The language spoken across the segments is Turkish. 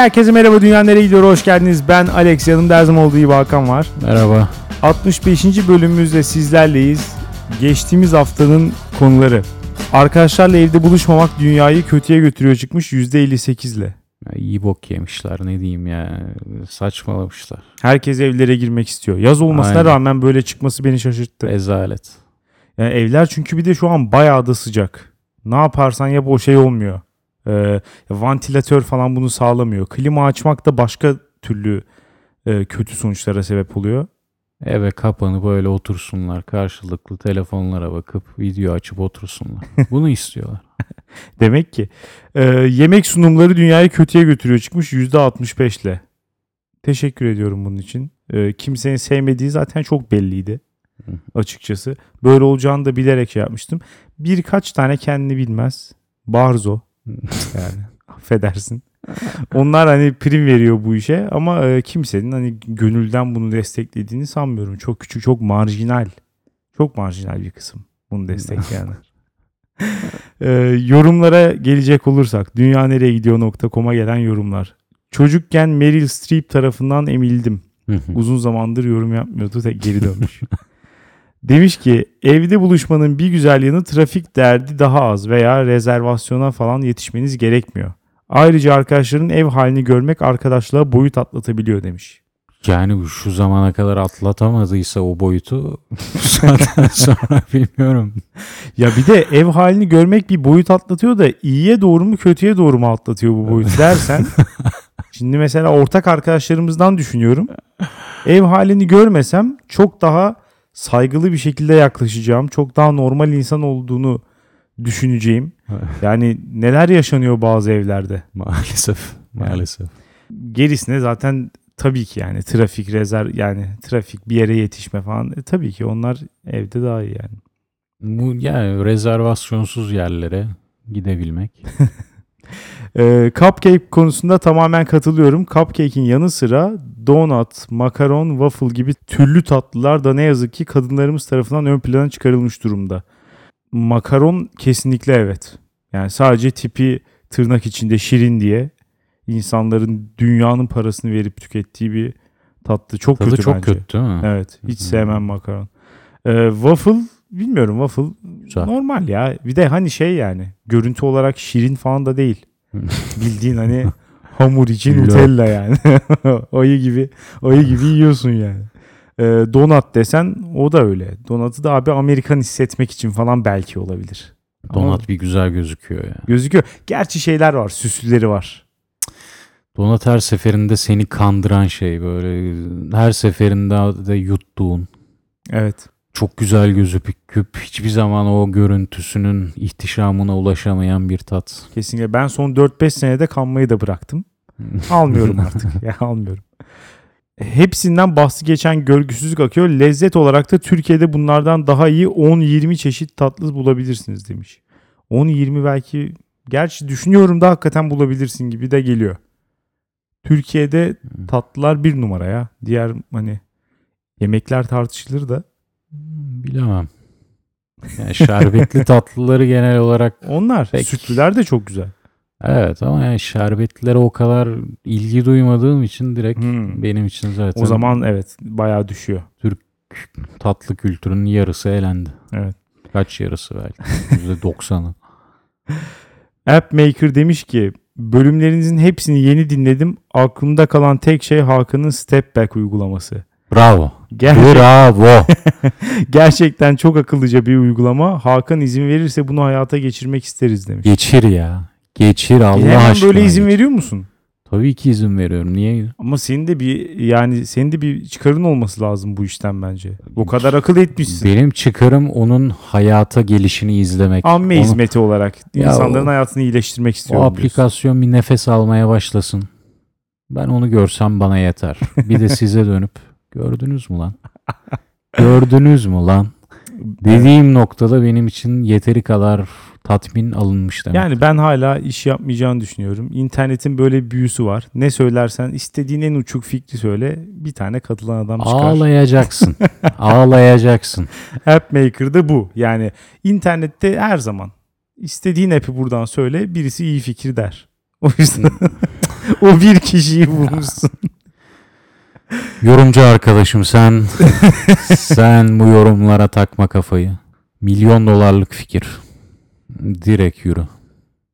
herkese merhaba Dünya Nereye Gidiyor hoş geldiniz. Ben Alex yanımda her zaman olduğu gibi Hakan var. Merhaba. 65. bölümümüzde sizlerleyiz. Geçtiğimiz haftanın konuları. Arkadaşlarla evde buluşmamak dünyayı kötüye götürüyor çıkmış %58 ile. Ya iyi bok yemişler ne diyeyim ya. Saçmalamışlar. Herkes evlere girmek istiyor. Yaz olmasına Aynen. rağmen böyle çıkması beni şaşırttı. Rezalet. Yani evler çünkü bir de şu an bayağı da sıcak. Ne yaparsan yap o şey olmuyor. Ee, vantilatör falan bunu sağlamıyor. Klima açmak da başka türlü e, kötü sonuçlara sebep oluyor. Eve kapanıp böyle otursunlar. Karşılıklı telefonlara bakıp video açıp otursunlar. Bunu istiyorlar. Demek ki e, yemek sunumları dünyayı kötüye götürüyor çıkmış %65 ile. Teşekkür ediyorum bunun için. E, kimsenin sevmediği zaten çok belliydi açıkçası. Böyle olacağını da bilerek şey yapmıştım. Birkaç tane kendini bilmez. Barzo yani affedersin. Onlar hani prim veriyor bu işe ama e, kimsenin hani gönülden bunu desteklediğini sanmıyorum. Çok küçük, çok marjinal. Çok marjinal bir kısım bunu destekleyenler. E, yorumlara gelecek olursak dünya nereye gidiyor.com'a gelen yorumlar. Çocukken Meryl Streep tarafından emildim. Uzun zamandır yorum yapmıyordu da geri dönmüş. Demiş ki evde buluşmanın bir güzel yanı trafik derdi daha az veya rezervasyona falan yetişmeniz gerekmiyor. Ayrıca arkadaşların ev halini görmek arkadaşlığa boyut atlatabiliyor demiş. yani şu zamana kadar atlatamadıysa o boyutu zaten sonra bilmiyorum. Ya bir de ev halini görmek bir boyut atlatıyor da iyiye doğru mu kötüye doğru mu atlatıyor bu boyut dersen. şimdi mesela ortak arkadaşlarımızdan düşünüyorum. Ev halini görmesem çok daha saygılı bir şekilde yaklaşacağım. Çok daha normal insan olduğunu düşüneceğim. Yani neler yaşanıyor bazı evlerde. maalesef. Maalesef. Gerisine zaten tabii ki yani trafik rezerv yani trafik bir yere yetişme falan e, tabii ki onlar evde daha iyi yani. Bu yani rezervasyonsuz yerlere gidebilmek. Ee, cupcake konusunda tamamen katılıyorum. Cupcake'in yanı sıra donut, makaron, waffle gibi türlü tatlılar da ne yazık ki kadınlarımız tarafından ön plana çıkarılmış durumda. Makaron kesinlikle evet. Yani sadece tipi tırnak içinde şirin diye insanların dünyanın parasını verip tükettiği bir tatlı. Çok Tadı kötü çok bence. kötü değil mi? Evet. Hiç sevmem makaron. Ee, waffle bilmiyorum waffle Güzel. normal ya. Bir de hani şey yani görüntü olarak şirin falan da değil. Bildiğin hani hamur için. Nutella yani. ayı gibi ayı gibi yiyorsun yani. Ee, donat desen o da öyle. Donatı da abi Amerikan hissetmek için falan belki olabilir. Ama Donat bir güzel gözüküyor ya. gözüküyor. Gerçi şeyler var, süslüleri var. Donat her seferinde seni kandıran şey böyle her seferinde de yuttuğun Evet. Çok güzel gözüküp hiçbir zaman o görüntüsünün ihtişamına ulaşamayan bir tat. Kesinlikle. Ben son 4-5 senede kanmayı da bıraktım. Almıyorum artık. ya almıyorum. Hepsinden bahsi geçen görgüsüzlük akıyor. Lezzet olarak da Türkiye'de bunlardan daha iyi 10-20 çeşit tatlı bulabilirsiniz demiş. 10-20 belki gerçi düşünüyorum da hakikaten bulabilirsin gibi de geliyor. Türkiye'de tatlılar bir numara ya. Diğer hani yemekler tartışılır da. Bilemem. Yani şerbetli tatlıları genel olarak Onlar Peki. sütlüler de çok güzel. evet ama yani şerbetlilere o kadar ilgi duymadığım için direkt Hmm. benim için zaten O zaman evet bayağı düşüyor. tatlı kültürünün yarısı elendi. Evet. Kaç yarısı belki? %90'ı. Appmaker demiş ki bölümlerinizin hepsini yeni dinledim. Aklımda kalan tek şey Hakan'ın Step Back uygulaması. Bravo. Ger- Bravo. gerçekten çok akıllıca bir uygulama. Hakan izin verirse bunu hayata geçirmek isteriz demiş. Geçir ya. Geçir Allah Hemen aşkına. böyle izin geçir. veriyor musun? Tabii ki izin veriyorum. Niye? Ama senin de bir yani senin de bir çıkarın olması lazım bu işten bence. O kadar akıl etmişsin. Benim çıkarım onun hayata gelişini izlemek. Amme Onu- hizmeti olarak Ya insanların o- hayatını iyileştirmek O istiyorum. diyorsun. aplikasyon bir nefes almaya başlasın. Ben onu görsem bana yeter. Bir de size dönüp gördünüz mü lan? Gördünüz mü lan? Dediğim noktada benim için yeteri kadar tatmin alınmış demek. Yani ben hala iş yapmayacağını düşünüyorum. İnternetin böyle bir büyüsü var. Ne söylersen istediğin en uçuk fikri söyle. Bir tane katılan adam çıkar. Ağlayacaksın. Ağlayacaksın. Appmaker'da bu. Yani internette her zaman istediğin app'i buradan söyle birisi iyi fikir der. O yüzden o bir kişiyi bulmuşsun. Yorumcu arkadaşım sen sen bu yorumlara takma kafayı. Milyon dolarlık fikir. Direkt yürü.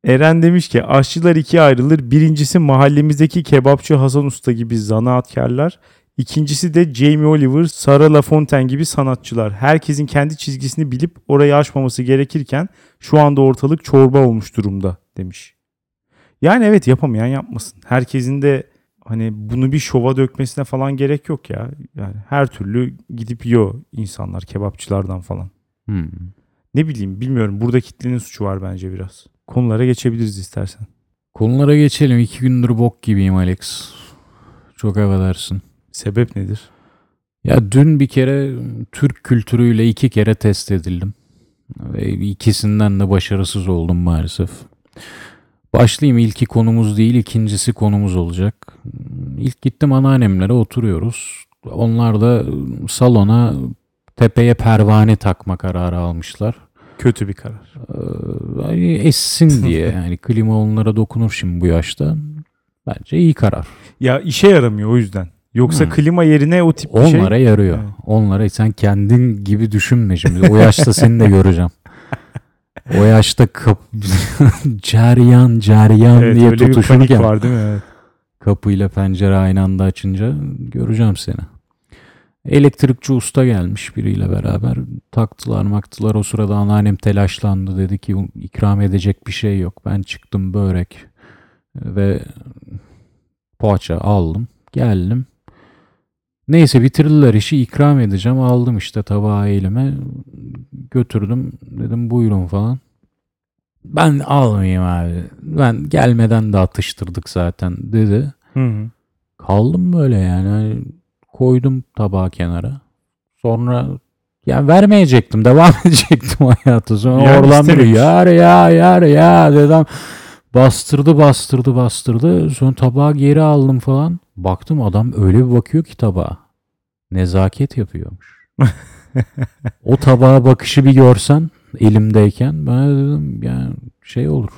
Eren demiş ki aşçılar ikiye ayrılır. Birincisi mahallemizdeki kebapçı Hasan Usta gibi zanaatkarlar. İkincisi de Jamie Oliver, Sarah LaFontaine gibi sanatçılar. Herkesin kendi çizgisini bilip orayı aşmaması gerekirken şu anda ortalık çorba olmuş durumda demiş. Yani evet yapamayan yapmasın. Herkesin de hani bunu bir şova dökmesine falan gerek yok ya. Yani her türlü gidip yiyor insanlar kebapçılardan falan. Hmm. Ne bileyim bilmiyorum burada kitlenin suçu var bence biraz. Konulara geçebiliriz istersen. Konulara geçelim. İki gündür bok gibiyim Alex. Çok affedersin. Sebep nedir? Ya dün bir kere Türk kültürüyle iki kere test edildim. Ve ikisinden de başarısız oldum maalesef. Başlayayım ilki konumuz değil ikincisi konumuz olacak. İlk gittim anneannemlere oturuyoruz. Onlar da salona tepeye pervane takma kararı almışlar. Kötü bir karar. Ee, essin diye yani klima onlara dokunur şimdi bu yaşta. Bence iyi karar. Ya işe yaramıyor o yüzden. Yoksa Hmm. klima yerine o tip bir şey. Onlara yarıyor. Evet. Onlara sen kendin gibi düşünme şimdi. O yaşta seni de göreceğim. O yaşta kap ceryan ceryan Evet, diye tutuşurken var değil mi? Evet. kapıyla pencere aynı anda açınca göreceğim seni. Elektrikçi usta gelmiş biriyle beraber. Taktılar maktılar. O sırada anneannem telaşlandı. Dedi ki ikram edecek bir şey yok. Ben çıktım börek ve poğaça aldım. Geldim. Neyse bitirdiler işi ikram edeceğim. Aldım işte tabağı elime. Götürdüm. Dedim buyurun falan. Ben almayayım abi. Ben gelmeden de atıştırdık zaten dedi. Hı hı. Kaldım böyle yani. Hani Koydum tabağı kenara. Sonra ya vermeyecektim. Devam edecektim hayatı. Sonra Yani oradan biri yar ya yar ya dedim. Bastırdı bastırdı bastırdı. Sonra tabağı geri aldım falan. Baktım adam öyle bir bakıyor ki tabağa. Nezaket yapıyormuş. o tabağa bakışı bir görsen elimdeyken ben dedim yani şey olur.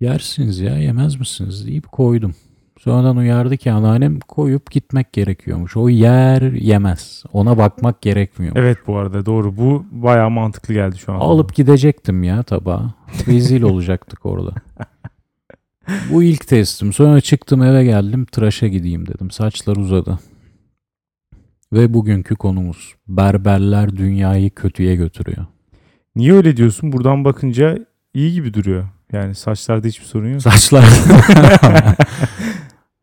Yersiniz ya yemez misiniz deyip koydum. Sonradan uyardı ki anneannem koyup gitmek gerekiyormuş. O yer yemez. Ona bakmak gerekmiyor. Evet bu arada doğru. Bu bayağı mantıklı geldi şu an. Alıp gidecektim ya tabağa. Rezil olacaktık orada. Bu ilk testim. Sonra çıktım eve geldim tıraşa gideyim dedim. Saçlar uzadı. Ve bugünkü konumuz berberler dünyayı kötüye götürüyor. Niye öyle diyorsun? Buradan bakınca iyi gibi duruyor. Yani saçlarda hiçbir sorun yok. Saçlar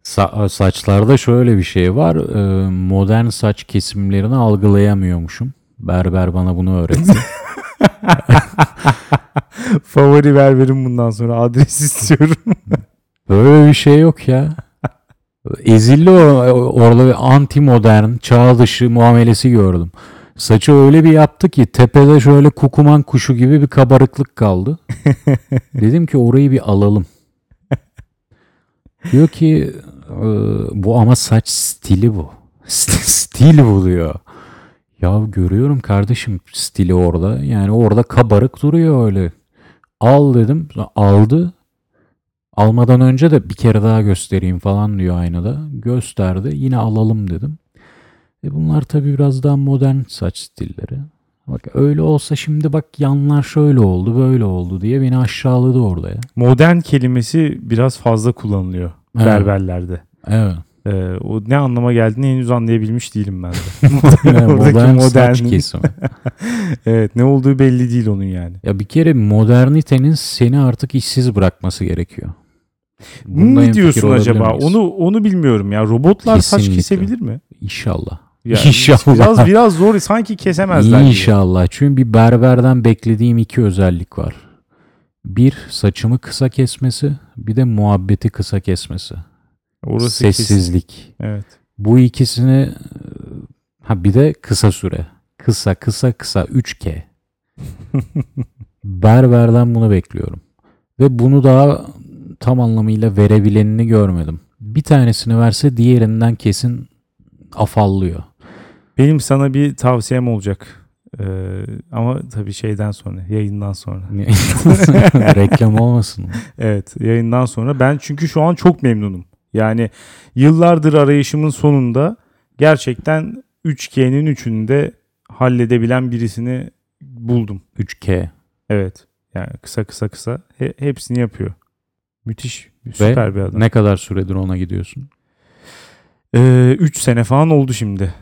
Sa- saçlarda şöyle bir şey var. Ee, modern saç kesimlerini algılayamıyormuşum. Berber bana bunu öğretti. Favori berberim bundan sonra adres istiyorum. Böyle bir şey yok ya. Ezildi o, orada bir anti modern, çağ dışı muamelesi gördüm. Saçı öyle bir yaptı ki tepede şöyle kukuman kuşu gibi bir kabarıklık kaldı. Dedim ki orayı bir alalım. Diyor ki "Ee, bu ama saç stili bu. Stil bu diyor. Ya görüyorum kardeşim stili orada. Yani orada kabarık duruyor öyle. Al dedim. Aldı. Almadan önce de bir kere daha göstereyim falan diyor aynada. Gösterdi. Yine alalım dedim. E bunlar tabii biraz daha modern saç stilleri. Bak öyle olsa şimdi bak yanlar şöyle oldu böyle oldu diye beni aşağıladı orada ya. Modern kelimesi biraz fazla kullanılıyor Evet. berberlerde. Evet. Ee, o ne anlama geldiğini henüz anlayabilmiş değilim ben de. Yani Oradaki modern saç modernlik. kesimi. evet ne olduğu belli değil onun yani. Ya bir kere modernitenin seni artık işsiz bırakması gerekiyor. Bunda ne hemfikir diyorsun acaba? miyiz? Onu onu bilmiyorum ya. Robotlar saç Kesinlikle. kesebilir mi? İnşallah. Ya, İnşallah. Biraz biraz zor sanki kesemezler. gibi. İnşallah. Çünkü bir berberden beklediğim iki özellik var. Bir saçımı kısa kesmesi, bir de muhabbeti kısa kesmesi. Orası kesin. Sessizlik. Evet. Bu ikisini ha bir de kısa süre. Kısa kısa kısa 3K. Berberden bunu bekliyorum. Ve bunu daha tam anlamıyla verebilenini görmedim. Bir tanesini verse diğerinden kesin afallıyor. Benim sana bir tavsiyem olacak. Ee, ama tabii şeyden sonra, yayından sonra. Reklam olmasın. Evet, yayından sonra. Ben çünkü şu an çok memnunum. Yani yıllardır arayışımın sonunda gerçekten 3K'nin üçünü de halledebilen birisini buldum. 3K. Evet. Yani kısa kısa kısa he- hepsini yapıyor. Müthiş. Süper bir adam. Ne kadar süredir ona gidiyorsun? 3 sene falan oldu şimdi.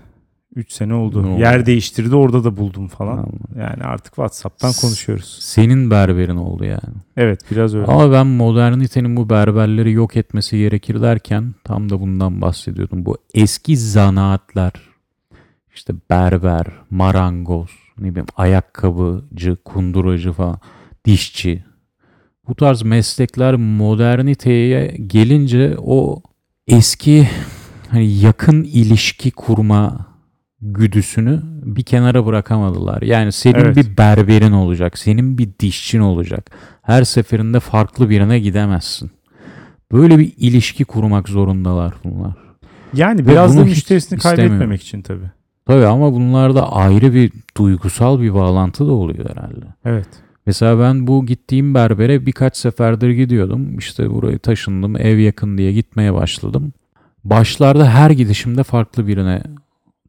3 sene oldu. Ne oldu? Yer değiştirdi orada da buldum falan. Anladım. Yani artık WhatsApp'tan S- konuşuyoruz. Senin berberin oldu yani. Evet biraz öyle. Ama ben modernitenin bu berberleri yok etmesi gerekir derken tam da bundan bahsediyordum. Bu eski zanaatler işte berber, marangoz, ne bileyim ayakkabıcı, kunduracı falan, dişçi. Bu tarz meslekler moderniteye gelince o eski hani yakın ilişki kurma güdüsünü bir kenara bırakamadılar. Yani senin Evet. bir berberin olacak, senin bir dişçin olacak. Her seferinde farklı birine gidemezsin. Böyle bir ilişki kurmak zorundalar bunlar. Yani biraz da müşterisini istemiyorum. kaybetmemek için tabii. Tabii ama bunlarda ayrı bir duygusal bir bağlantı da oluyor herhalde. Evet. Mesela ben bu gittiğim berbere birkaç seferdir gidiyordum. İşte burayı taşındım, ev yakın diye gitmeye başladım. Başlarda her gidişimde farklı birine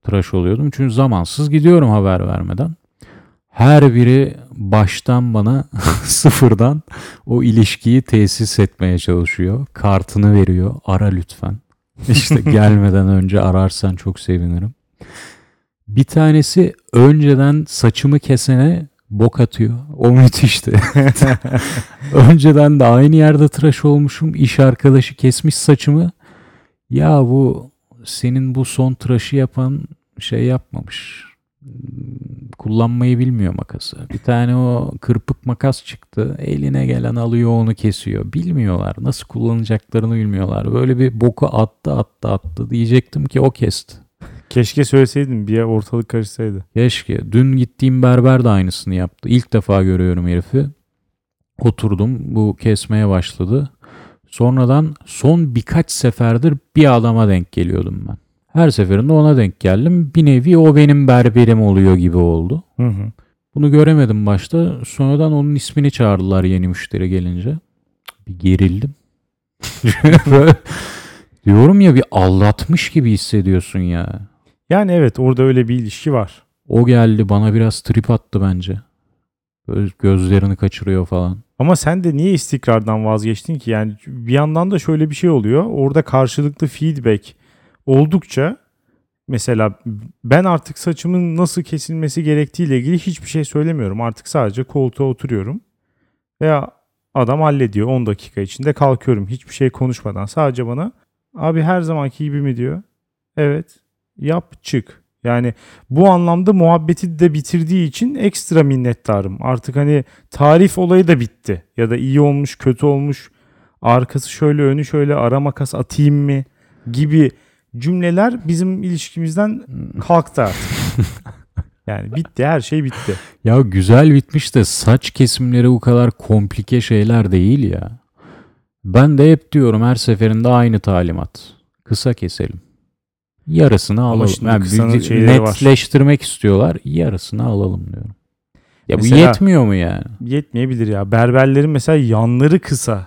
tıraş oluyordum. Çünkü zamansız gidiyorum haber vermeden. Her biri baştan bana sıfırdan o ilişkiyi tesis etmeye çalışıyor. Kartını veriyor. Ara lütfen. İşte gelmeden önce ararsan çok sevinirim. Bir tanesi önceden saçımı kesene bok atıyor. O müthişti. önceden de aynı yerde tıraş olmuşum. İş arkadaşı kesmiş saçımı. Ya bu senin bu son tıraşı yapan şey yapmamış. Kullanmayı bilmiyor makası. Bir tane o kırpık makas çıktı. Eline gelen alıyor onu kesiyor. Bilmiyorlar. Nasıl kullanacaklarını bilmiyorlar. Böyle bir boku attı attı attı. Diyecektim ki o kesti. Keşke söyleseydin bir ortalık karışsaydı. Keşke. Dün gittiğim berber de aynısını yaptı. İlk defa görüyorum herifi. Oturdum. Bu kesmeye başladı. Sonradan son birkaç seferdir bir adama denk geliyordum ben. Her seferinde ona denk geldim. Bir nevi o benim berberim oluyor gibi oldu. Hı hı. Bunu göremedim başta. Sonradan onun ismini çağırdılar yeni müşteri gelince. Bir gerildim. Diyorum ya bir aldatmış gibi hissediyorsun ya. Yani evet orada öyle bir ilişki var. O geldi bana biraz trip attı bence. Böyle gözlerini kaçırıyor falan. Ama sen de niye istikrardan vazgeçtin ki? Yani bir yandan da şöyle bir şey oluyor. Orada karşılıklı feedback oldukça mesela ben artık saçımın nasıl kesilmesi gerektiğiyle ilgili hiçbir şey söylemiyorum. Artık sadece koltuğa oturuyorum. Veya adam hallediyor 10 dakika içinde kalkıyorum hiçbir şey konuşmadan. Sadece bana abi her zamanki gibi mi diyor. Evet yap çık. Yani bu anlamda muhabbeti de bitirdiği için ekstra minnettarım. Artık hani tarif olayı da bitti. Ya da iyi olmuş, kötü olmuş, arkası şöyle, önü şöyle, ara makas atayım mı gibi cümleler bizim ilişkimizden kalktı artık. yani bitti, her şey bitti. Ya güzel bitmiş de saç kesimleri bu kadar komplike şeyler değil ya. Ben de hep diyorum her seferinde aynı talimat. Kısa keselim. Yarısını alalım. şimdi Yani kısanın şeyleri var. netleştirmek istiyorlar. Yarısını alalım diyorum. Ya bu Mesela- yetmiyor mu yani? Yetmeyebilir ya. Berberlerin mesela yanları kısa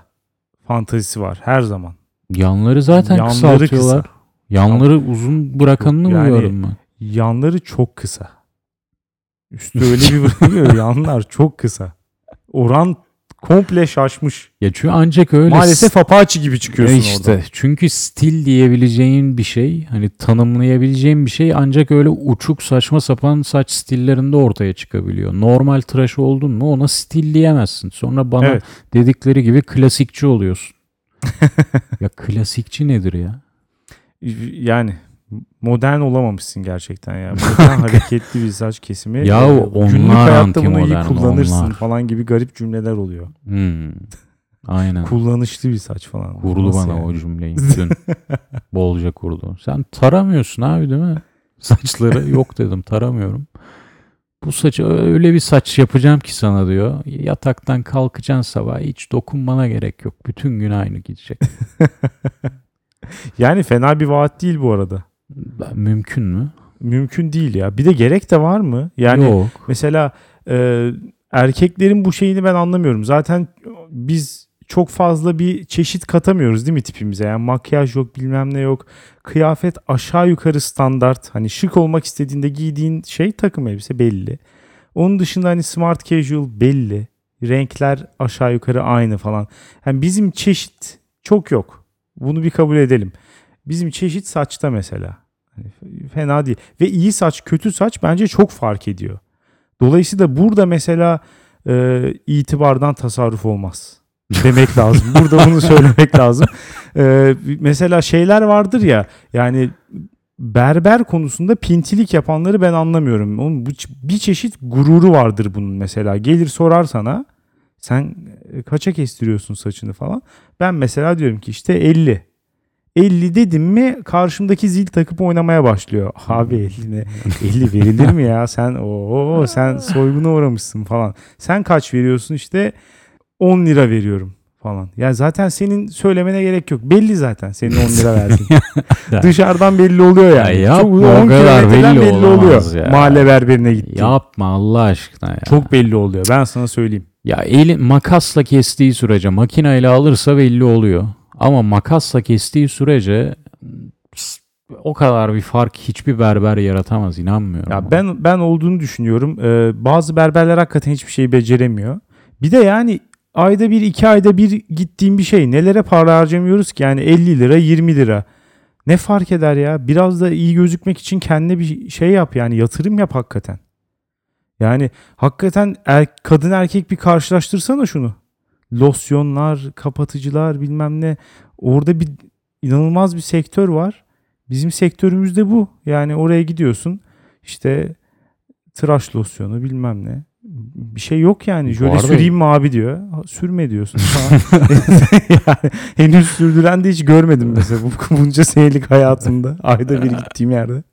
fantazisi var her zaman. Yanları zaten Yanları kısaltıyorlar. kısa. Yanları uzun bırakanını mı Yani- gördüm ben? Yanları çok kısa. Üstü öyle bir bırakıyor. yanlar çok kısa. Oran komple şaşmış. Ya çünkü ancak öyle Maalesef Apache gibi çıkıyorsun işte orada. çünkü stil diyebileceğin bir şey hani tanımlayabileceğin bir şey ancak öyle uçuk saçma sapan saç stillerinde ortaya çıkabiliyor. Normal tıraş oldun mu ona stil diyemezsin. Sonra bana Evet. dedikleri gibi klasikçi oluyorsun. ya klasikçi nedir ya? Yani modern olamamışsın gerçekten ya. Modern hareketli bir saç kesimi. Ya e, onlar günlük hayatta bunu iyi kullanırsın onlar. falan gibi garip cümleler oluyor. Hmm. Aynen. Kullanışlı bir saç falan. Nasıl bana yani? o cümleyi. Dün bolca kurdu. Sen taramıyorsun abi değil mi? Saçları yok dedim taramıyorum. Bu saçı öyle bir saç yapacağım ki sana diyor. Yataktan kalkacaksın sabah hiç dokunmana gerek yok. Bütün gün aynı gidecek. Yani fena bir vaat değil bu arada. Mümkün mü? Mümkün değil ya. Bir de gerek de var mı? Yani yok. Mesela e, erkeklerin bu şeyini ben anlamıyorum. Zaten biz çok fazla bir çeşit katamıyoruz değil mi tipimize? Yani makyaj yok bilmem ne yok. Kıyafet aşağı yukarı standart. Hani şık olmak istediğinde giydiğin şey takım elbise belli. Onun dışında hani smart casual belli. Renkler aşağı yukarı aynı falan. Yani bizim çeşit çok yok. Bunu bir kabul edelim. Bizim çeşit saçta mesela. Fena değil. Ve iyi saç kötü saç bence çok fark ediyor. Dolayısıyla burada mesela e, itibardan tasarruf olmaz demek lazım. Burada bunu söylemek lazım. E, mesela şeyler vardır ya yani berber konusunda pintilik yapanları ben anlamıyorum. Onun bir çeşit gururu vardır bunun mesela. Gelir sorar sana sen e, kaça kestiriyorsun saçını falan. Ben mesela diyorum ki işte 50. 50 dedim mi karşımdaki zil takıp oynamaya başlıyor. Abi 50 ne? 50 verilir mi ya? Sen o sen soyguna uğramışsın falan. Sen kaç veriyorsun işte 10 lira veriyorum falan. Yani zaten senin söylemene gerek yok. Belli zaten senin 10 lira verdiğin. Dışarıdan belli oluyor yani. Ya yapma, Çok, o kadar belli belli oluyor. ya. Mahalle berberine gittiğin. Yapma Allah aşkına ya. Çok belli oluyor. Ben sana söyleyeyim. Ya eli makasla kestiği sürece makineyle alırsa belli oluyor. Ama makasla kestiği sürece o kadar bir fark hiçbir berber yaratamaz inanmıyorum. Ya ben ben olduğunu düşünüyorum. Ee, bazı berberler hakikaten hiçbir şeyi beceremiyor. Bir de yani ayda bir iki ayda bir gittiğim bir şey. Nelere para harcamıyoruz ki? Yani 50 lira 20 lira. Ne fark eder ya? Biraz da iyi gözükmek için kendine bir şey yap yani yatırım yap hakikaten. Yani hakikaten er, kadın erkek bir karşılaştırsana şunu. Losyonlar, kapatıcılar bilmem ne. Orada bir inanılmaz bir sektör var. Bizim sektörümüz de bu. Yani oraya gidiyorsun işte tıraş losyonu bilmem ne. Bir şey yok yani. Şöyle arada- süreyim mi abi diyor. Sürme diyorsun. yani henüz sürdüren de hiç görmedim mesela bu bunca senelik hayatımda. Ayda bir gittiğim yerde.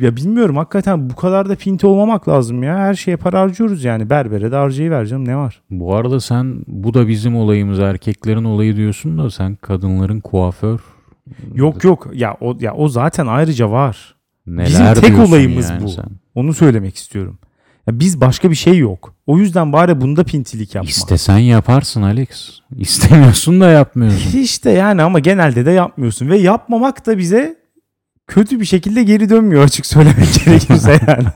Ya bilmiyorum hakikaten bu kadar da pinti olmamak lazım ya. Her şeye para harcıyoruz yani. Berbere de harcayıvereceğim ne var? Bu arada sen bu da bizim olayımız erkeklerin olayı diyorsun da sen kadınların kuaför Yok yok ya o ya o zaten ayrıca var. neler Bizim tek olayımız yani bu. sen. Onu söylemek istiyorum. Ya biz başka bir şey yok. O yüzden bari bunda pintilik yapma. İstesen yaparsın Alex. İstemiyorsun da yapmıyorsun. İşte yani ama genelde de yapmıyorsun ve yapmamak da bize kötü bir şekilde geri dönmüyor açık söylemek gerekirse yani.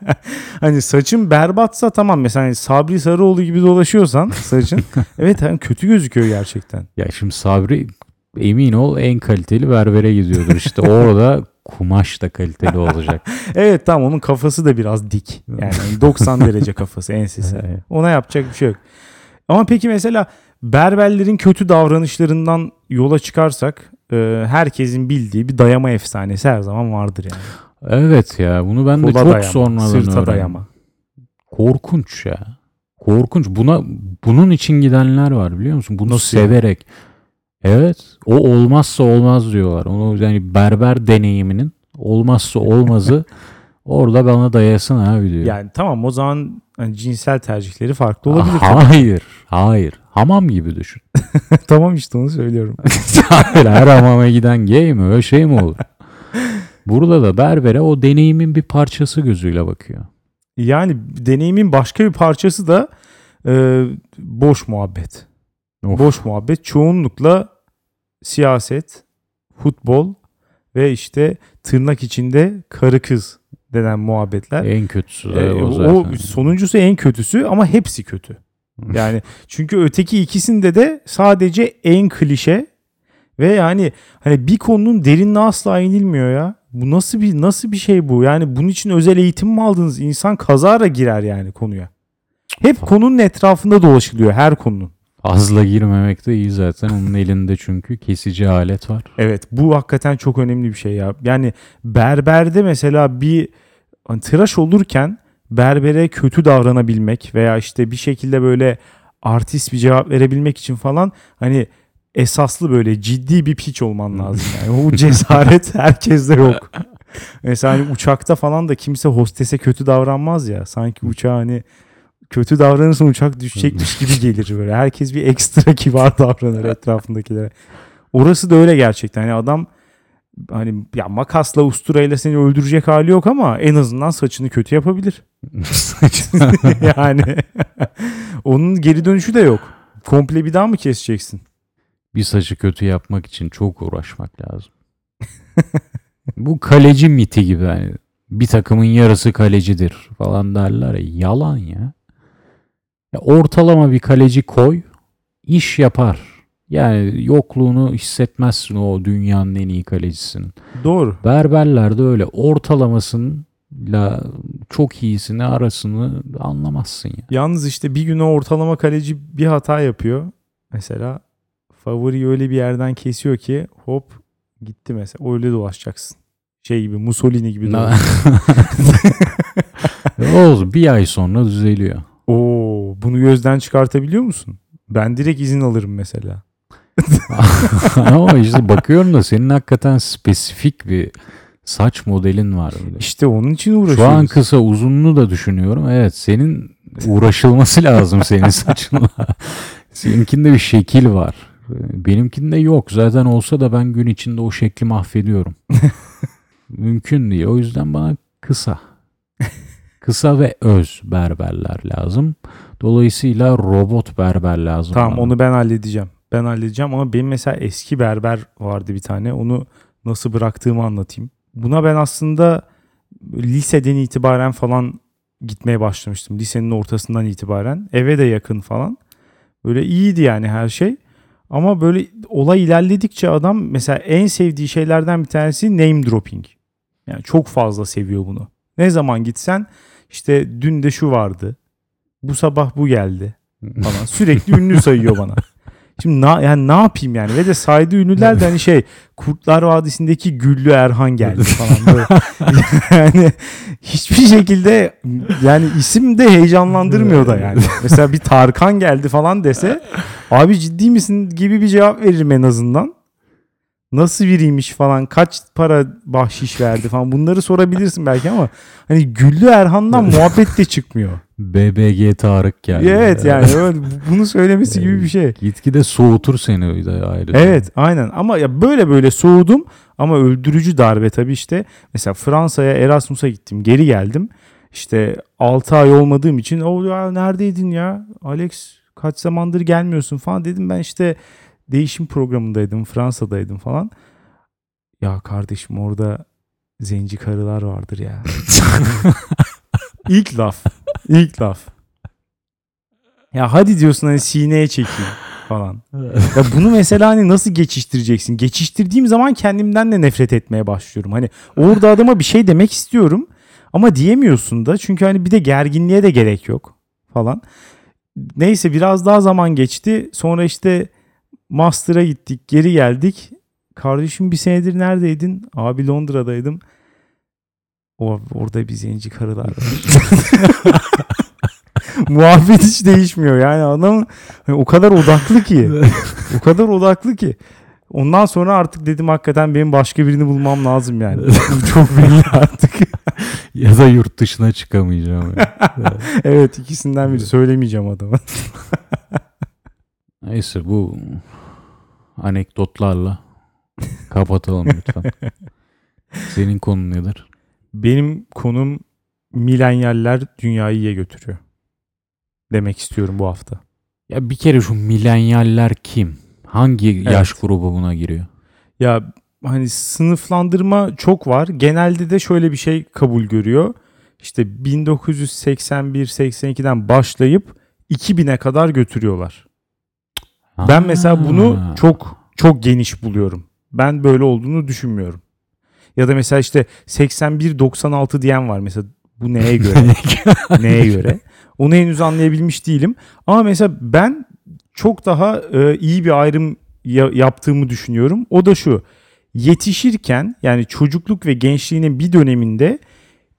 hani saçın berbatsa tamam mesela hani Sabri Sarıoğlu gibi dolaşıyorsan saçın evet hani kötü gözüküyor gerçekten. ya şimdi Sabri emin ol en kaliteli berbere gidiyordur. İşte orada kumaş da kaliteli olacak. Evet tamam onun kafası da biraz dik. Yani hani 90 derece kafası ensesi. Evet. Ona yapacak bir şey yok. Ama peki mesela berberlerin kötü davranışlarından yola çıkarsak e, herkesin bildiği bir dayama efsanesi her zaman vardır yani. Evet ya bunu ben de Kola çok dayama, sonradan sırta öğrendim. dayama. Korkunç ya. Korkunç. Buna bunun için gidenler var biliyor musun? Bunu Nasıl yani? severek. Evet. O olmazsa olmaz diyorlar. Onu yani berber deneyiminin olmazsa olmazı orada bana dayasın abi diyor. Yani tamam o zaman hani cinsel tercihleri farklı olabilir. Hayır. Hayır. Hamam gibi düşün. tamam işte onu söylüyorum. Hayır, her hamama giden gay mi? Öyle şey mi olur? Burada da berbere o deneyimin bir parçası gözüyle bakıyor. Yani deneyimin başka bir parçası da e, boş muhabbet. Of. Boş muhabbet çoğunlukla siyaset, futbol ve işte tırnak içinde karı kız denen muhabbetler. En kötüsü Ee, o o zaten. sonuncusu en kötüsü ama hepsi kötü. Yani çünkü öteki ikisinde de sadece en klişe ve yani hani bir konunun derinine asla inilmiyor ya. Bu nasıl bir nasıl bir şey bu? Yani bunun için özel eğitim mi aldınız? İnsan kazara girer yani konuya. Hep konunun etrafında dolaşılıyor her konunun. Fazla girmemek de iyi zaten. Onun elinde çünkü kesici alet var. Evet bu hakikaten çok önemli bir şey ya. Yani berberde mesela bir hani tıraş olurken berbere kötü davranabilmek veya işte bir şekilde böyle artist bir cevap verebilmek için falan hani esaslı böyle ciddi bir piç olman lazım yani. O cesaret herkeste yok. Mesela hani uçakta falan da kimse hostese kötü davranmaz ya. Sanki uçağa hani kötü davranırsan uçak düşecekmiş gibi gelir böyle. Herkes bir ekstra kibar davranır etrafındakilere. Orası da öyle gerçekten. Yani adam hani ya makasla usturayla seni öldürecek hali yok ama en azından saçını kötü yapabilir. yani onun geri dönüşü de yok. komple bir daha mı keseceksin? Bir saçı kötü yapmak için çok uğraşmak lazım. Bu kaleci miti gibi hani bir takımın yarısı kalecidir falan derler ya. Yalan ya. ya. Ortalama bir kaleci koy iş yapar. Yani yokluğunu hissetmezsin o dünyanın en iyi kalecisinin. Doğru. Berberler de öyle ortalamasıyla çok iyisini arasını anlamazsın ya. Yalnız işte bir güne ortalama kaleci bir hata yapıyor. Mesela favoriyi öyle bir yerden kesiyor ki hop gitti mesela. Öyle dolaşacaksın. Şey gibi Mussolini gibi dolaşacaksın. Olsun bir ay sonra düzeliyor. Oo, bunu gözden çıkartabiliyor musun? Ben direkt izin alırım mesela. Ama işte bakıyorum da senin hakikaten spesifik bir saç modelin var. Öyle. İşte onun için uğraşıyoruz. Şu an kısa uzunluğu da düşünüyorum. Evet senin uğraşılması lazım senin saçınla. Seninkinde bir şekil var. Benimkinde yok. Zaten olsa da ben gün içinde o şekli mahvediyorum. Mümkün değil. O yüzden bana kısa. Kısa ve öz berberler lazım. Dolayısıyla robot berber lazım. Tamam bana. onu ben halledeceğim. Ben halledeceğim ama benim mesela eski berber vardı bir tane. Onu nasıl bıraktığımı anlatayım. Buna ben aslında liseden itibaren falan gitmeye başlamıştım. Lisenin ortasından itibaren. Eve de yakın falan. Böyle iyiydi yani her şey. Ama böyle olay ilerledikçe adam mesela en sevdiği şeylerden bir tanesi name dropping. Yani çok fazla seviyor bunu. Ne zaman gitsen işte dün de şu vardı. Bu sabah bu geldi falan. Sürekli ünlü sayıyor bana. Şimdi na, yani ne yapayım yani ve de saydığı ünlüler de hani şey Kurtlar Vadisi'ndeki Güllü Erhan geldi falan böyle. yani hiçbir şekilde yani isim de heyecanlandırmıyor da yani. Mesela bir Tarkan geldi falan dese abi ciddi misin gibi bir cevap veririm en azından. Nasıl biriymiş falan kaç para bahşiş verdi falan bunları sorabilirsin belki ama hani Güllü Erhan'dan muhabbet de çıkmıyor. BBG Tarık geldi. Evet yani öyle, bunu söylemesi gibi bir şey. Gitgide soğutur seni de ayrı. Evet aynen ama ya böyle böyle soğudum ama öldürücü darbe tabii işte. Mesela Fransa'ya Erasmus'a gittim geri geldim. İşte 6 ay olmadığım için o ya neredeydin ya Alex kaç zamandır gelmiyorsun falan dedim ben işte değişim programındaydım Fransa'daydım falan. Ya kardeşim orada zenci karılar vardır ya. İlk laf. İlk laf. Ya hadi diyorsun hani sineye çekeyim falan. Ya bunu mesela hani nasıl geçiştireceksin? Geçiştirdiğim zaman kendimden de nefret etmeye başlıyorum. Hani orada adama bir şey demek istiyorum ama diyemiyorsun da çünkü hani bir de gerginliğe de gerek yok falan. Neyse biraz daha zaman geçti. Sonra işte master'a gittik, geri geldik. Kardeşim bir senedir neredeydin? Abi Londra'daydım. O, orada bir zenci karılar var. Muhabbet hiç değişmiyor yani adam hani o kadar odaklı ki. o kadar odaklı ki. Ondan sonra artık dedim hakikaten benim başka birini bulmam lazım yani. Çok belli artık. ya da yurt dışına çıkamayacağım. Yani. evet ikisinden biri söylemeyeceğim adama. Neyse bu anekdotlarla kapatalım lütfen. Senin konun nedir? Benim konum milenyaller dünyayı iyiye götürüyor. Demek istiyorum bu hafta. Ya bir kere şu milenyaller kim? Hangi evet. yaş grubu buna giriyor? Ya hani sınıflandırma çok var. Genelde de şöyle bir şey kabul görüyor. İşte 1981-82'den başlayıp 2000'e kadar götürüyorlar. Ha. Ben mesela bunu çok çok geniş buluyorum. Ben böyle olduğunu düşünmüyorum. Ya da mesela işte 81-96 diyen var mesela bu neye göre? neye göre? Onu henüz anlayabilmiş değilim. Ama mesela ben çok daha e, iyi bir ayrım ya, yaptığımı düşünüyorum. O da şu. Yetişirken yani çocukluk ve gençliğinin bir döneminde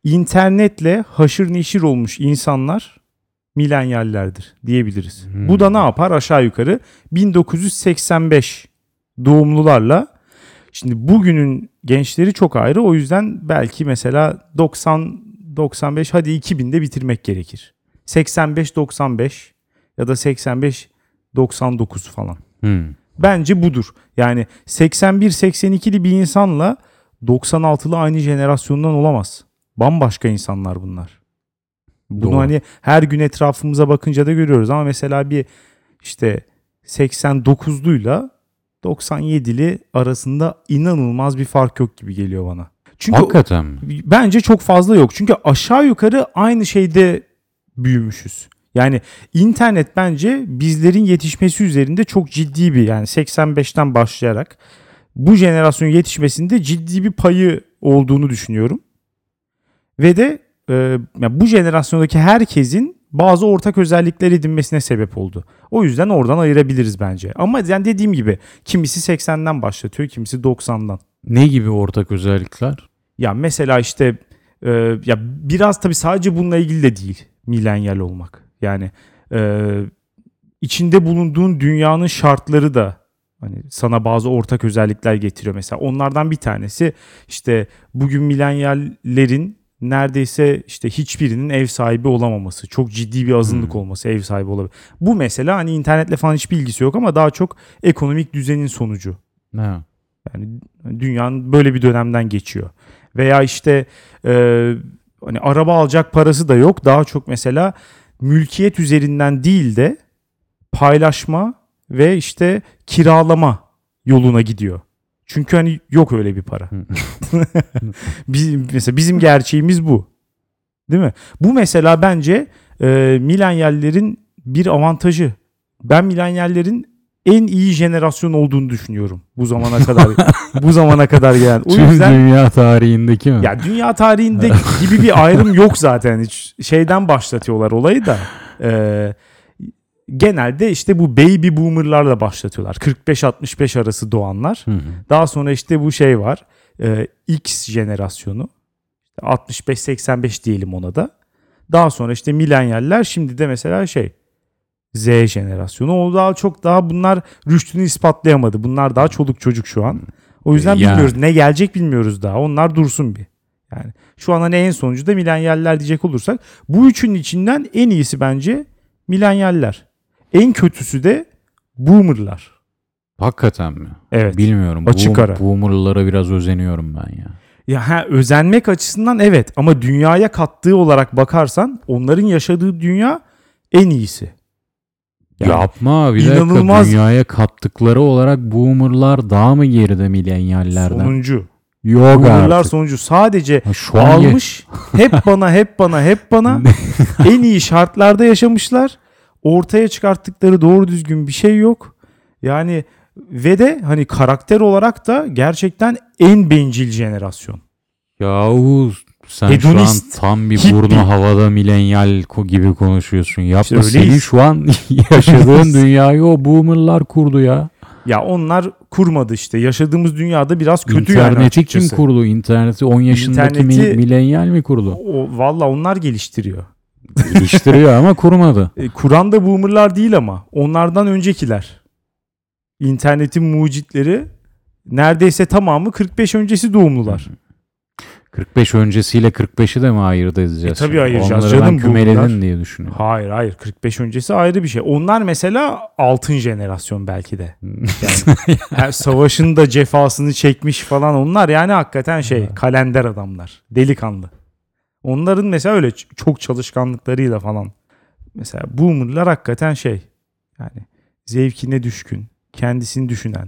internetle haşır neşir olmuş insanlar milenyallerdir diyebiliriz. Hmm. Bu da ne yapar? Aşağı yukarı 1985 doğumlularla şimdi bugünün gençleri çok ayrı. O yüzden belki mesela 90 95 hadi 2000'de bitirmek gerekir. 85-95 ya da 85-99 falan. Hmm. Bence budur. Yani 81-82'li bir insanla 96'lı aynı jenerasyondan olamaz. Bambaşka insanlar bunlar. Bunu Doğru. hani her gün etrafımıza bakınca da görüyoruz ama mesela bir işte 89'luyla 97'li arasında inanılmaz bir fark yok gibi geliyor bana. Çünkü Hakikaten mi? bence çok fazla yok. Çünkü aşağı yukarı aynı şeyde büyümüşüz. Yani internet bence bizlerin yetişmesi üzerinde çok ciddi bir yani 85'ten başlayarak bu jenerasyonun yetişmesinde ciddi bir payı olduğunu düşünüyorum. Ve de e, yani bu jenerasyondaki herkesin bazı ortak özellikler edinmesine sebep oldu. O yüzden oradan ayırabiliriz bence. Ama yani dediğim gibi kimisi 80'den başlatıyor, kimisi 90'dan. Ne gibi ortak özellikler? Ya mesela işte e, ya biraz tabii sadece bununla ilgili de değil milenyal olmak. Yani e, içinde bulunduğun dünyanın şartları da hani sana bazı ortak özellikler getiriyor. Mesela onlardan bir tanesi işte bugün milenyallerin neredeyse işte hiçbirinin ev sahibi olamaması. Çok ciddi bir azınlık Hmm. olması ev sahibi olabilir. Bu mesela hani internetle falan hiçbir ilgisi yok ama daha çok ekonomik düzenin sonucu. Ne? Yani dünyanın böyle bir dönemden geçiyor. Veya işte e, hani araba alacak parası da yok. Daha çok mesela mülkiyet üzerinden değil de paylaşma ve işte kiralama yoluna gidiyor. Çünkü hani yok öyle bir para. Bizim, mesela bizim gerçeğimiz bu. Değil mi? Bu mesela bence e, milenyallerin bir avantajı. Ben milenyallerin en iyi jenerasyon olduğunu düşünüyorum bu zamana kadar. bu zamana kadar yani. O Tüm yüzden dünya tarihindeki mi? ya dünya tarihinde gibi bir ayrım yok zaten. Hiç şeyden başlatıyorlar olayı da. Ee, genelde işte bu baby boomerlarla başlatıyorlar. 45-65 arası doğanlar. Hı hı. Daha sonra işte bu şey var. e, X jenerasyonu. 65-85 diyelim ona da. Daha sonra işte milenyaller şimdi de mesela şey Z jenerasyonu. O daha çok daha bunlar rüştünü ispatlayamadı. Bunlar daha çoluk çocuk şu an. O yüzden Yani. bilmiyoruz. Ne gelecek bilmiyoruz daha. Onlar dursun bir. Yani şu an hani en sonuncu da milenyaller diyecek olursak bu üçünün içinden en iyisi bence milenyaller. En kötüsü de boomerlar. Hakikaten mi? Evet. Bilmiyorum. Açık Bu- ara. Boomer'lara biraz özeniyorum ben ya. Ya ha, özenmek açısından evet ama dünyaya kattığı olarak bakarsan onların yaşadığı dünya en iyisi. Yani Yapma bir inanılmaz- dakika dünyaya kattıkları olarak boomerlar daha mı geride milenyallerden? sonuncu. Yok Boomerlar artık. sonuncu. Sadece Ha, Şu almış hep bana hep bana hep bana en iyi şartlarda yaşamışlar. Ortaya çıkarttıkları doğru düzgün bir şey yok. Yani ve de hani karakter olarak da gerçekten en bencil jenerasyon. Yahu sen Hedonist, şu an tam bir hippie. burnu havada milenyal gibi konuşuyorsun. Yapma İşte senin şu an yaşadığın dünyayı o boomerlar kurdu ya. Ya onlar kurmadı işte. Yaşadığımız dünyada biraz kötü yani İnterneti kim açıkçası. kurdu? İnterneti 10 yaşındaki mi- İnterneti- milenyal mi kurdu? O, valla onlar geliştiriyor. Geliştiriyor ama kurmadı. E, Kur'an da boomerlar değil ama onlardan öncekiler. İnternetin mucitleri neredeyse tamamı 45 öncesi doğumlular. 45 öncesiyle 45'i de mi ayırt edeceğiz? E, tabii ayıracağız Onları canım, boomerlar. diye düşünüyorum. Hayır hayır 45 öncesi ayrı bir şey. Onlar mesela altın jenerasyon belki de. Yani, her savaşın da cefasını çekmiş falan onlar yani hakikaten şey kalender adamlar. Delikanlı. Onların mesela öyle çok çalışkanlıklarıyla falan. Mesela boomerlar hakikaten şey yani zevkine düşkün, kendisini düşünen.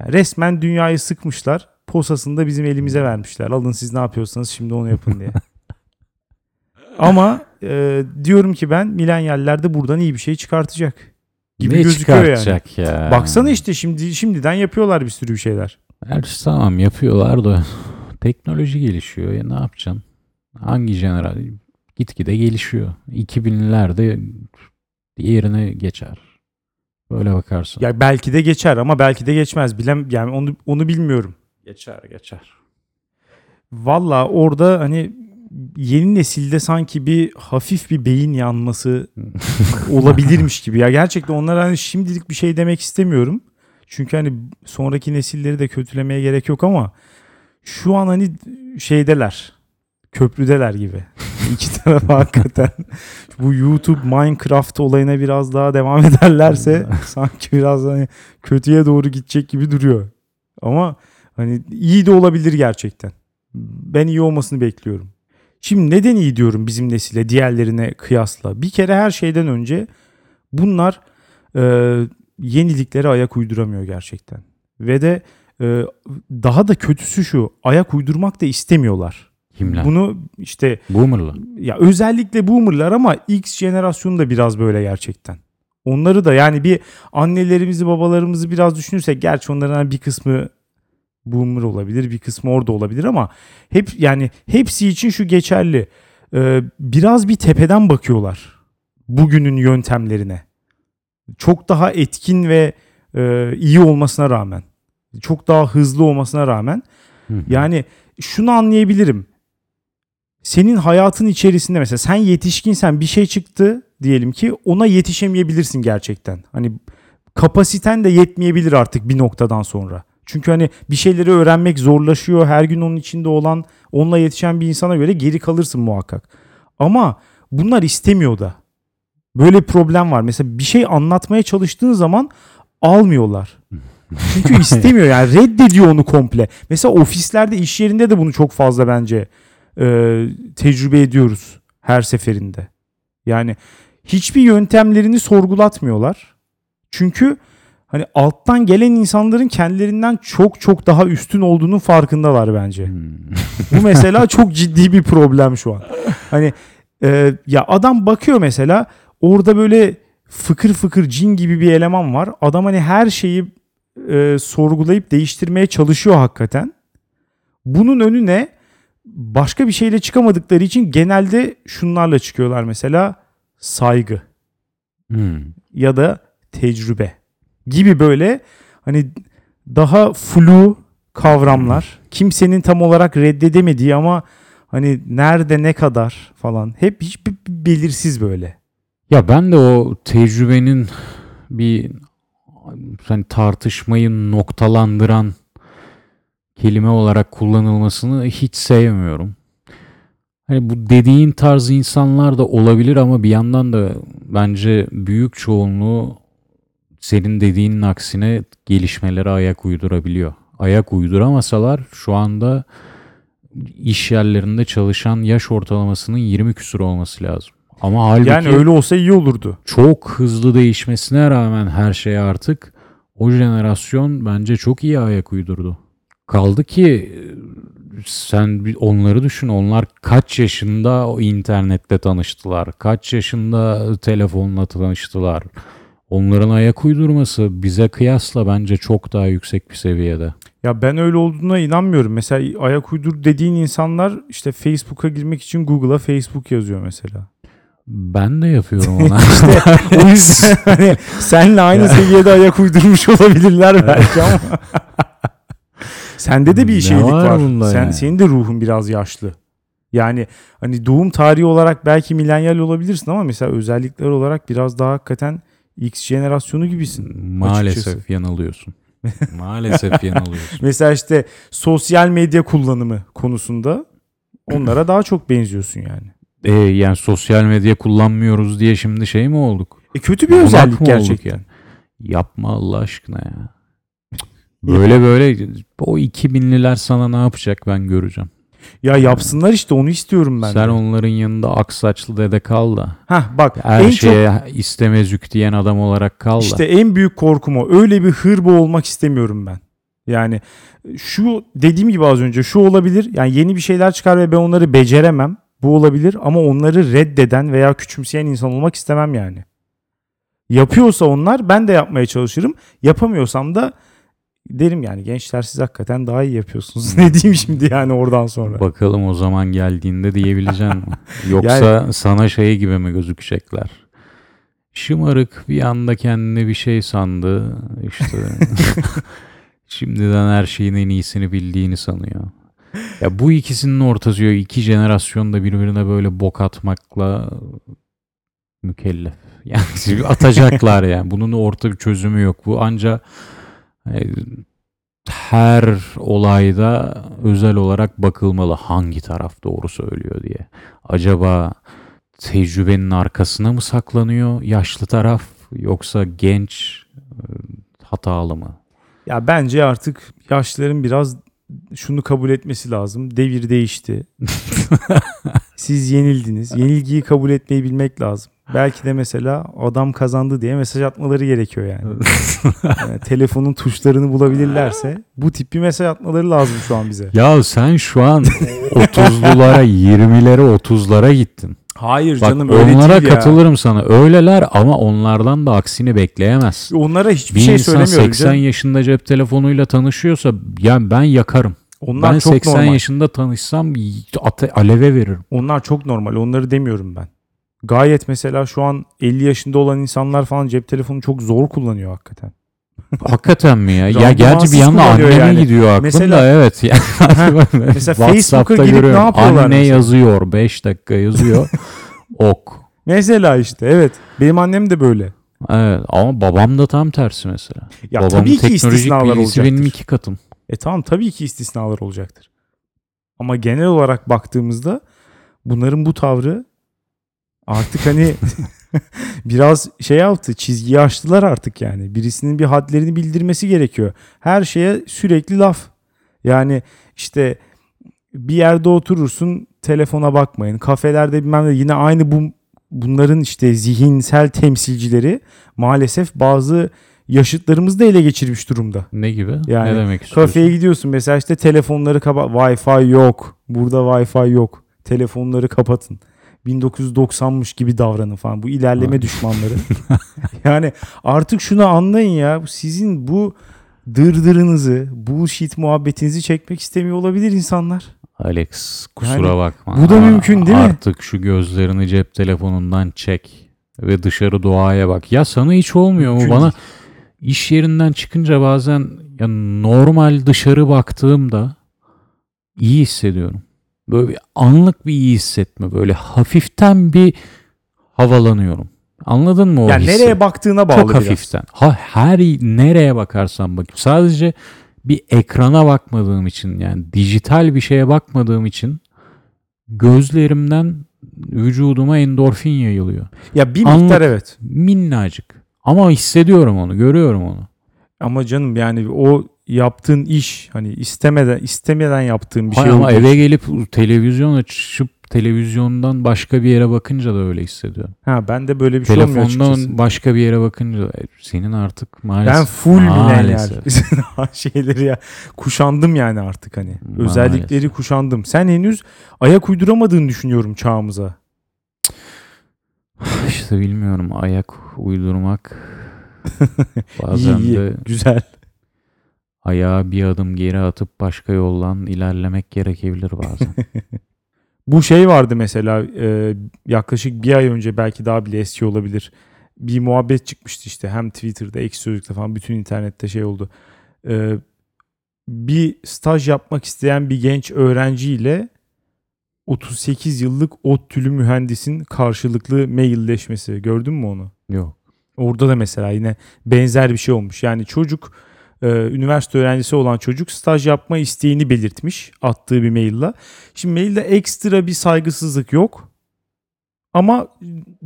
Yani resmen dünyayı sıkmışlar. Posasını da bizim elimize vermişler. Alın siz ne yapıyorsanız şimdi onu yapın diye. Ama e, diyorum ki ben milenyaller de buradan iyi bir şey çıkartacak. Gibi ne gözüküyor yani. çıkartacak ya? Baksana işte şimdi şimdiden yapıyorlar bir sürü bir şeyler. Her tamam yapıyorlar da teknoloji gelişiyor. Ya ne yapacaksın? Hangi jenerasyon? Gitgide gelişiyor. 2000'lerde yerine geçer. Böyle bakarsın. Ya belki de geçer ama belki de geçmez. Bilem yani onu onu bilmiyorum. geçer geçer. Valla orada hani yeni nesilde sanki bir hafif bir beyin yanması olabilirmiş gibi. Ya gerçekten onlara hani şimdilik bir şey demek istemiyorum. Çünkü hani sonraki nesilleri de kötülemeye gerek yok ama şu an hani şeydeler. Köprüdeler gibi. İki taraf hakikaten bu YouTube Minecraft olayına biraz daha devam ederlerse sanki biraz hani kötüye doğru gidecek gibi duruyor. Ama hani iyi de olabilir gerçekten. Ben iyi olmasını bekliyorum. Şimdi neden iyi diyorum bizim nesile diğerlerine kıyasla? Bir kere her şeyden önce bunlar e, yeniliklere ayak uyduramıyor gerçekten. Ve de e, daha da kötüsü şu ayak uydurmak da istemiyorlar. Kimler? Bunu işte Boomer'la. ya özellikle boomerlar ama X jenerasyonu da biraz böyle gerçekten. Onları da yani bir annelerimizi babalarımızı biraz düşünürsek gerçi onların hani bir kısmı boomer olabilir bir kısmı orada olabilir ama hep yani hepsi için şu geçerli. Ee, biraz bir tepeden bakıyorlar bugünün yöntemlerine. Çok daha etkin ve e, iyi olmasına rağmen çok daha hızlı olmasına rağmen yani şunu anlayabilirim. Senin hayatın içerisinde mesela sen yetişkinsen bir şey çıktı diyelim ki ona yetişemeyebilirsin gerçekten. Hani kapasiten de yetmeyebilir artık bir noktadan sonra. Çünkü hani bir şeyleri öğrenmek zorlaşıyor. Her gün onun içinde olan, onunla yetişen bir insana göre geri kalırsın muhakkak. Ama bunlar istemiyor da. Böyle bir problem var. Mesela bir şey anlatmaya çalıştığın zaman almıyorlar. Çünkü istemiyor yani reddediyor onu komple. Mesela ofislerde iş yerinde de bunu çok fazla bence e, tecrübe ediyoruz her seferinde. Yani hiçbir yöntemlerini sorgulatmıyorlar. Çünkü hani alttan gelen insanların kendilerinden çok çok daha üstün olduğunun farkındalar bence. Hmm. Bu mesela çok ciddi bir problem şu an. Hani e, ya adam bakıyor mesela orada böyle fıkır fıkır cin gibi bir eleman var. Adam hani her şeyi e, sorgulayıp değiştirmeye çalışıyor hakikaten. Bunun önüne başka bir şeyle çıkamadıkları için genelde şunlarla çıkıyorlar mesela saygı Hmm. ya da tecrübe gibi böyle hani daha flu kavramlar. Kimsenin tam olarak reddedemediği ama hani nerede ne kadar falan hep hiç bir- bir belirsiz böyle. Ya ben de o tecrübenin bir hani tartışmayı noktalandıran kelime olarak kullanılmasını hiç sevmiyorum. Hani bu dediğin tarz insanlar da olabilir ama bir yandan da bence büyük çoğunluğu senin dediğinin aksine gelişmelere ayak uydurabiliyor. Ayak uyduramasalar şu anda iş yerlerinde çalışan yaş ortalamasının 20 küsur olması lazım. Ama halbuki Yani öyle olsa iyi olurdu. çok hızlı değişmesine rağmen her şey artık o jenerasyon bence çok iyi ayak uydurdu. Kaldı ki sen bir onları düşün. Onlar kaç yaşında o internetle tanıştılar? Kaç yaşında telefonla tanıştılar? Onların ayak uydurması bize kıyasla bence çok daha yüksek bir seviyede. Ya ben öyle olduğuna inanmıyorum. Mesela ayak uydur dediğin insanlar işte Facebook'a girmek için Google'a Facebook yazıyor mesela. Ben de yapıyorum ona. O yüzden hani senle aynı seviyede ayak uydurmuş olabilirler belki ama. Sende de bir şeylik var var. Sen yani? senin de ruhun biraz yaşlı. Yani hani doğum tarihi olarak belki milenyal olabilirsin ama mesela özellikler olarak biraz daha hakikaten X jenerasyonu gibisin. Maalesef Açıkçası. yanılıyorsun. Maalesef yanılıyorsun. Mesela işte sosyal medya kullanımı konusunda onlara daha çok benziyorsun yani. E, yani sosyal medya kullanmıyoruz diye şimdi şey mi olduk? E kötü bir Bunak özellik gerçekten. olduk Yapma Allah aşkına ya. Böyle böyle o 2000'liler sana ne yapacak ben göreceğim. Ya yapsınlar işte onu istiyorum ben. Sen de. onların yanında aksaçlı dede kal da. Hah bak Her en şeye istemezük diyen adam olarak kal çok da. işte en büyük korkum o. Öyle bir hırbo olmak istemiyorum ben. Yani şu dediğim gibi az önce şu olabilir. Yani yeni bir şeyler çıkar ve ben onları beceremem. Bu olabilir ama onları reddeden veya küçümseyen insan olmak istemem yani. Yapıyorsa onlar ben de yapmaya çalışırım. Yapamıyorsam da derim yani gençler siz hakikaten daha iyi yapıyorsunuz. ne diyeyim şimdi yani oradan sonra. Bakalım o zaman geldiğinde diyebileceksin mi? Yoksa sana şey gibi mi gözükecekler? Şımarık bir anda kendine bir şey sandı. İşte şimdiden her şeyin en iyisini bildiğini sanıyor. Ya bu ikisinin ortası yok. İki jenerasyon da birbirine böyle bok atmakla mükellef. Yani atacaklar yani. Bunun orta bir çözümü yok. Bu anca her olayda özel olarak bakılmalı hangi taraf doğru söylüyor diye. Acaba tecrübenin arkasına mı saklanıyor yaşlı taraf yoksa genç e, hatalı mı? Ya bence artık yaşlıların biraz şunu kabul etmesi lazım. Devir değişti. Siz yenildiniz. Yenilgiyi kabul etmeyi bilmek lazım. Belki de mesela adam kazandı diye mesaj atmaları gerekiyor yani. Yani telefonun tuşlarını bulabilirlerse bu tip bir mesaj atmaları lazım şu an bize. Ya sen şu an 30'lulara, 20'lere, 30'lara gittin. Hayır Bak canım öyle onlara değil ya. katılırım sana. Öyleler ama onlardan da aksini bekleyemezsin. Onlara hiçbir Bir şey insan söylemiyorum 80 canım. yaşında cep telefonuyla tanışıyorsa yani ben yakarım. Onlar ben çok 80 normal. yaşında tanışsam ate- aleve veririm. Onlar çok normal. Onları demiyorum ben. Gayet mesela şu an 50 yaşında olan insanlar falan cep telefonu çok zor kullanıyor hakikaten. Hakikaten mi ya? ya gerçi bir yanda anneme yani. gidiyor aklım Mesela- da evet. Yani Mesela Facebook'a girip ne yapıyorlar Anne mesela? yazıyor 5 dakika yazıyor. ok. Mesela işte evet. Benim annem de böyle. Evet ama babam da tam tersi mesela. Ya Babamın tabii ki teknolojik istisnalar bilgisi olacaktır. benim iki katım. E tamam tabii ki istisnalar olacaktır. Ama genel olarak baktığımızda bunların bu tavrı artık hani biraz şey yaptı çizgiyi aştılar artık yani. Birisinin bir hadlerini bildirmesi gerekiyor. Her şeye sürekli laf. Yani işte bir yerde oturursun telefona bakmayın. Kafelerde bilmem ne yine aynı bu bunların işte zihinsel temsilcileri maalesef bazı yaşıtlarımızı da ele geçirmiş durumda. Ne gibi? Yani ne demek istiyorsun? Kafeye gidiyorsun mesela işte telefonları kapat. Wi-Fi yok. Burada Wi-Fi yok. Telefonları kapatın. 1990'mış gibi davranın falan. Bu ilerleme Ha. düşmanları. yani artık şunu anlayın ya. Sizin bu dırdırınızı, bu shit muhabbetinizi çekmek istemiyor olabilir insanlar. Alex kusura Yani bakma. bu da mümkün değil mi? Artık şu gözlerini cep telefonundan çek ve dışarı doğaya bak. Ya sana hiç olmuyor mu? Mümkün Bana iş yerinden çıkınca bazen ya normal dışarı baktığımda iyi hissediyorum. Böyle bir anlık bir iyi hissetme. Böyle hafiften bir havalanıyorum. Anladın mı o Yani hissi? nereye baktığına bağlı Çok biraz. hafiften. Ha, her nereye bakarsan bak. Sadece bir ekrana bakmadığım için yani dijital bir şeye bakmadığım için gözlerimden vücuduma endorfin yayılıyor. Ya bir Anlık. miktar evet. Minnacık. Ama hissediyorum onu, görüyorum onu. Ama canım yani o yaptığın iş hani istemeden istemeden yaptığın bir Hay şey ama eve gelip televizyon açıp televizyondan başka bir yere bakınca da öyle hissediyorum. Ha ben de böyle bir şey olmuyor açıkçası. Telefondan başka bir yere bakınca da, e, senin artık maalesef. Ben full Maalesef. şeyleri ya kuşandım yani artık hani. Maalesef. Özellikleri kuşandım. Sen henüz ayak uyduramadığını düşünüyorum çağımıza. İşte bilmiyorum ayak uydurmak bazen iyi iyi. de Güzel. ayağı bir adım geri atıp başka yoldan ilerlemek gerekebilir bazen. Bu şey vardı mesela e, yaklaşık bir ay önce belki daha bile eski olabilir. Bir muhabbet çıkmıştı işte hem Twitter'da, Ekşi Sözlük'te falan bütün internette şey oldu. E, bir staj yapmak isteyen bir genç öğrenciyle 38 yıllık ODTÜ'lü mühendisin karşılıklı mailleşmesi. Gördün mü onu? Yok. Orada da mesela yine benzer bir şey olmuş. Yani çocuk e, üniversite öğrencisi olan çocuk staj yapma isteğini belirtmiş attığı bir maille. Şimdi mailde ekstra bir saygısızlık yok. Ama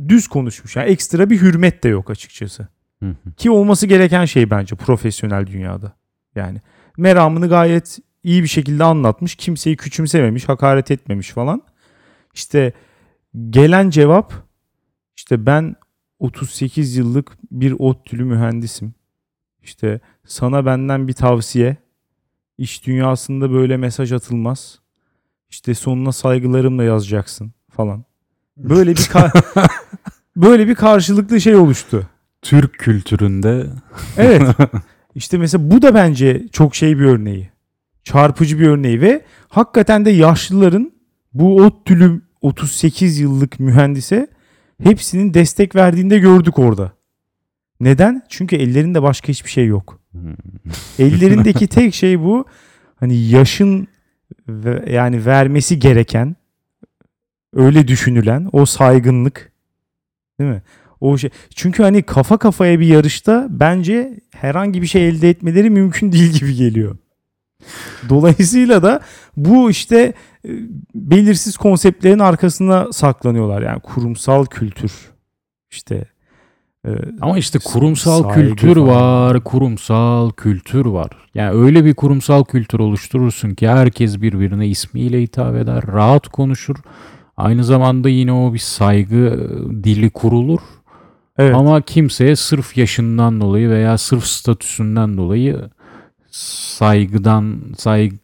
düz konuşmuş. Yani ekstra bir hürmet de yok açıkçası. Hı hı. Ki olması gereken şey bence profesyonel dünyada. Yani meramını gayet iyi bir şekilde anlatmış. Kimseyi küçümsememiş, hakaret etmemiş falan. İşte gelen cevap işte ben 38 yıllık bir ODTÜ'lü mühendisim. İşte sana benden bir tavsiye. İş dünyasında böyle mesaj atılmaz. İşte sonuna saygılarımla yazacaksın falan. Böyle bir böyle bir karşılıklı şey oluştu. Türk kültüründe Evet. İşte mesela bu da bence çok şey bir örneği. Çarpıcı bir örneği ve hakikaten de yaşlıların bu ODTÜ'lü 38 yıllık mühendise hepsinin destek verdiğinde gördük orada. Neden? Çünkü ellerinde başka hiçbir şey yok. Ellerindeki tek şey bu. Hani yaşın yani vermesi gereken öyle düşünülen o saygınlık değil mi? O şey. Çünkü hani kafa kafaya bir yarışta bence herhangi bir şey elde etmeleri mümkün değil gibi geliyor. Dolayısıyla da bu işte e, belirsiz konseptlerin arkasına saklanıyorlar. Yani kurumsal kültür işte e, Ama işte kurumsal kültür falan. var, kurumsal kültür var. Yani öyle bir kurumsal kültür oluşturursun ki herkes birbirine ismiyle hitap eder, rahat konuşur. Aynı zamanda yine o bir saygı dili kurulur. Evet. Ama kimseye sırf yaşından dolayı veya sırf statüsünden dolayı saygıdan saygı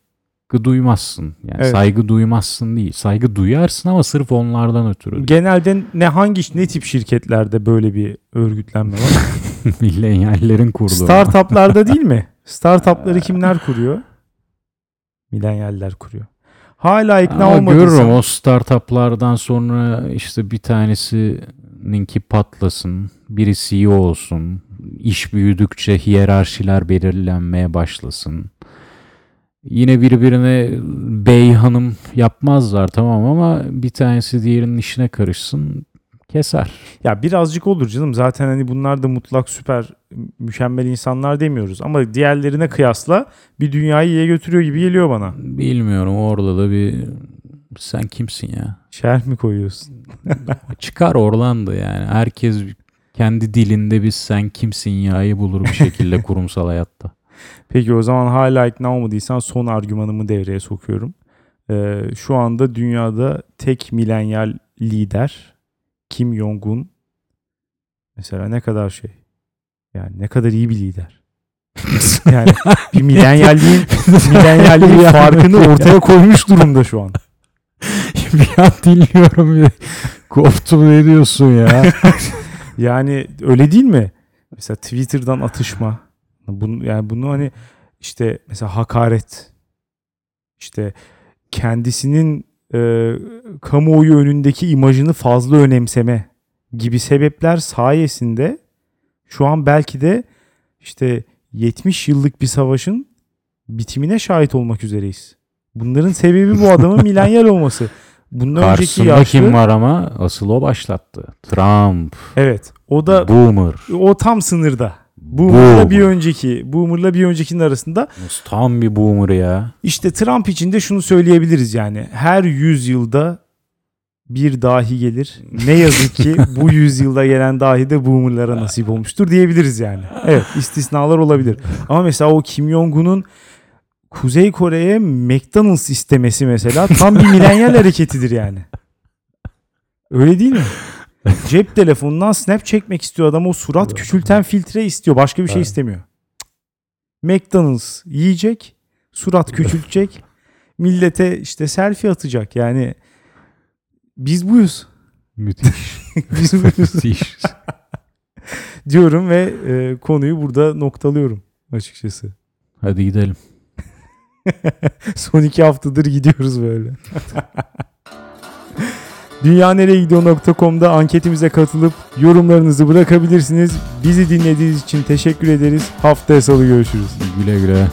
duymazsın. Yani Evet. saygı duymazsın değil. Saygı duyarsın ama sırf onlardan ötürü. değil. Genelde ne hangi ne tip şirketlerde böyle bir örgütlenme var? Milenyallerin kurduğu. Startuplarda değil mi? Startupları kimler kuruyor? Milenyaller kuruyor. Hala ikna Ama olmadıysan. görürüm o startuplardan sonra işte bir tanesininki patlasın, biri CEO olsun, iş büyüdükçe hiyerarşiler belirlenmeye başlasın. Yine birbirine bey hanım yapmazlar tamam ama bir tanesi diğerinin işine karışsın keser. Ya birazcık olur canım. Zaten hani bunlar da mutlak süper mükemmel insanlar demiyoruz. Ama diğerlerine kıyasla bir dünyayı iyiye götürüyor gibi geliyor bana. Bilmiyorum orada da bir sen kimsin ya? Şerh mi koyuyorsun? Çıkar Orlando yani. Herkes kendi dilinde bir sen kimsin ya'yı bulur bir şekilde kurumsal hayatta. Peki o zaman hala ikna olmadıysan son argümanımı devreye sokuyorum. Ee, şu anda dünyada tek milenyal lider Kim Jong-un mesela ne kadar şey yani ne kadar iyi bir lider. yani bir milenyalliğin milenyalliğin farkını ortaya koymuş durumda şu an. bir an dinliyorum koptum ne diyorsun ya? Yani öyle değil mi? Mesela Twitter'dan atışma. Bunu, yani bunu hani işte mesela hakaret işte kendisinin e, kamuoyu önündeki imajını fazla önemseme gibi sebepler sayesinde şu an belki de işte 70 yıllık bir savaşın bitimine şahit olmak üzereyiz. Bunların sebebi bu adamın milenyal olması. Bundan önceki Karşısında yaşlı kim var ama asıl o başlattı. Trump, evet o da Boomer. o tam sınırda. Boomer'la Boomer. bir önceki, Boomer'la bir öncekinin arasında Tam bir Boomer ya. işte Trump için de şunu söyleyebiliriz yani. Her yüzyılda bir dahi gelir. Ne yazık ki bu yüzyılda gelen dahi de Boomer'lara nasip olmuştur diyebiliriz yani. Evet istisnalar olabilir. Ama mesela o Kim Jong-un'un Kuzey Kore'ye McDonald's istemesi mesela tam bir milenyal hareketidir yani. Öyle değil mi? Cep telefonundan snap çekmek istiyor adam o surat küçülten filtre istiyor. Başka bir şey istemiyor. McDonald's yiyecek, surat küçültecek, millete işte selfie atacak. Yani biz buyuz. Müthiş. Biz buyuz Müthiş. diyorum ve e, konuyu burada noktalıyorum açıkçası. Hadi gidelim. Son iki haftadır gidiyoruz böyle. Dünyanereyegidiyor.com'da anketimize katılıp yorumlarınızı bırakabilirsiniz. Bizi dinlediğiniz için teşekkür ederiz. Haftaya salı görüşürüz. Güle güle.